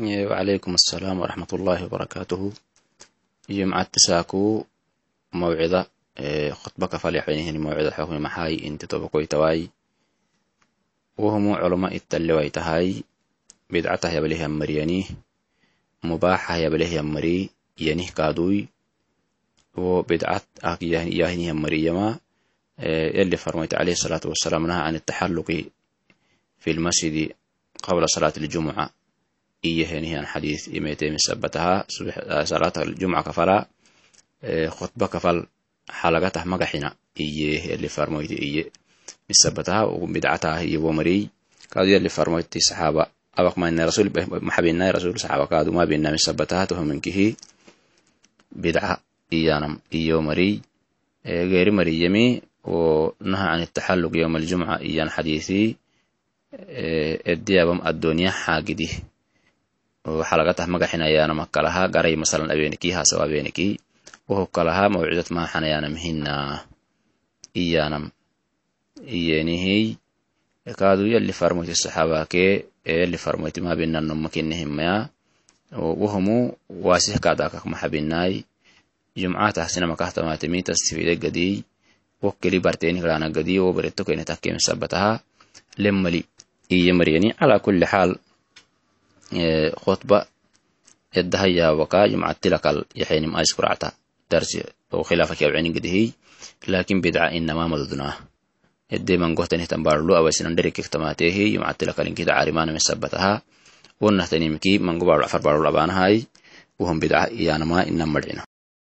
wacalaykum assalaam waraxmat ullaahi wabarakaatuhu jimcadtisaku mawcida khudba ka falyaxwenihin mawcida xukmi maxay inti tobakoi tawai wohumu culama ittallewai tahay bidcatah yableh yammariyani mubaaxah yableh yammari yanih kaadui wo bidcat ak yahnih yammariyama yali farmayta alayhi salaatu wasalaam naha an ataxalluqi fi lmasjidi qabla salaati ljumuca iyahan hiyan xadiis imaytemi sabatahaa ah, salaata jumca kafalaa eh, khutba kafal xalagatah magaxina iye lifarmoyti iye misabatahaa ugu bidcataah iyo womarey kaadu yali farmoyti saxaaba abaq maxabinay rasul saxaaba kaadu mabina misabatahaa tohominkihi bidca iyanam iyo marey eh, geeri mariyami oo naha can taxalluq yowma aljumca iyan xadiisii eh, ediyabam addooniya xaagidih waxaa laga taxmagaxinayaana makalaha garay masalan abeenikii haase abeenikii wuxuu kalahaa mawcidad maaxanayaanam hina iyaanam iyenihiy kaduya lifarmoyti saxaabakee ee lifarmoyti mahabinano makinihimaya wuhumu waasih kadakak maxabinaay jumcaatahsinama kahtamaatimitas fide gadiy gadiy wo bareto iyo maryani calaa kulli xaal khutba edahayaa wakaa jumca tilakal yaxaynim aiskuracta darsi oo khilaafaki awciningadihiy laakin bidca inamaa madudunaa edeman gohtanihtan baarlu awaisinan dherikektamaateehi jumca tilakalinkita carimaaname sabatahaa wonahtanimki mangobaar afar baarul abaanahay wahon bidca iyaanamaa inan marcina